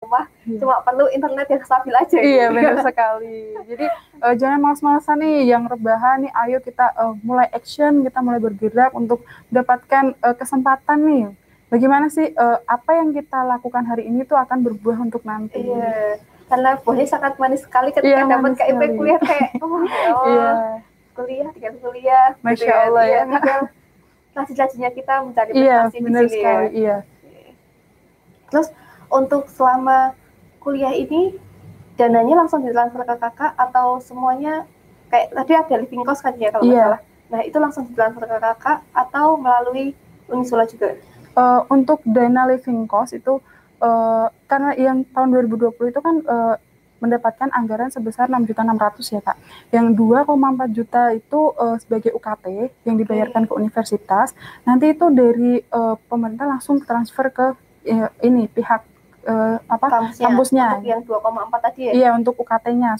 rumah Iya. cuma perlu internet yang stabil aja Iya gitu. benar sekali. Jadi eh, jangan malas-malasan nih yang rebahan nih. Ayo kita eh, mulai action, kita mulai bergerak untuk mendapatkan eh, kesempatan nih. Bagaimana sih eh, apa yang kita lakukan hari ini tuh akan berbuah untuk nanti. Iya, karena buahnya sangat manis sekali ketika Iya, dapat KIP kuliah kayak oh, ya Allah, Iya. kuliah tinggal kuliah gitu Masya kan. Allah, Iya, ya. tinggal rajin-rajinnya kita mencari Iya, prestasi di benar sini sekali. ya. Iya. Terus untuk selama kuliah ini dananya langsung ditransfer ke kakak atau semuanya kayak tadi ada living cost kan ya kalau Iya. salah. Nah itu langsung ditransfer ke kakak atau melalui Unisula juga. Eh, untuk dana living cost itu eh, karena yang tahun 2020 itu kan eh, mendapatkan anggaran sebesar 6.600 ya Kak. Yang 2,4 juta itu eh, sebagai UKT yang dibayarkan ke universitas. Nanti itu dari eh, pemerintah langsung transfer ke eh, ini pihak eh, apa Kampusnya. kampusnya. Untuk yang 2,4 tadi ya. Iya untuk UKT-nya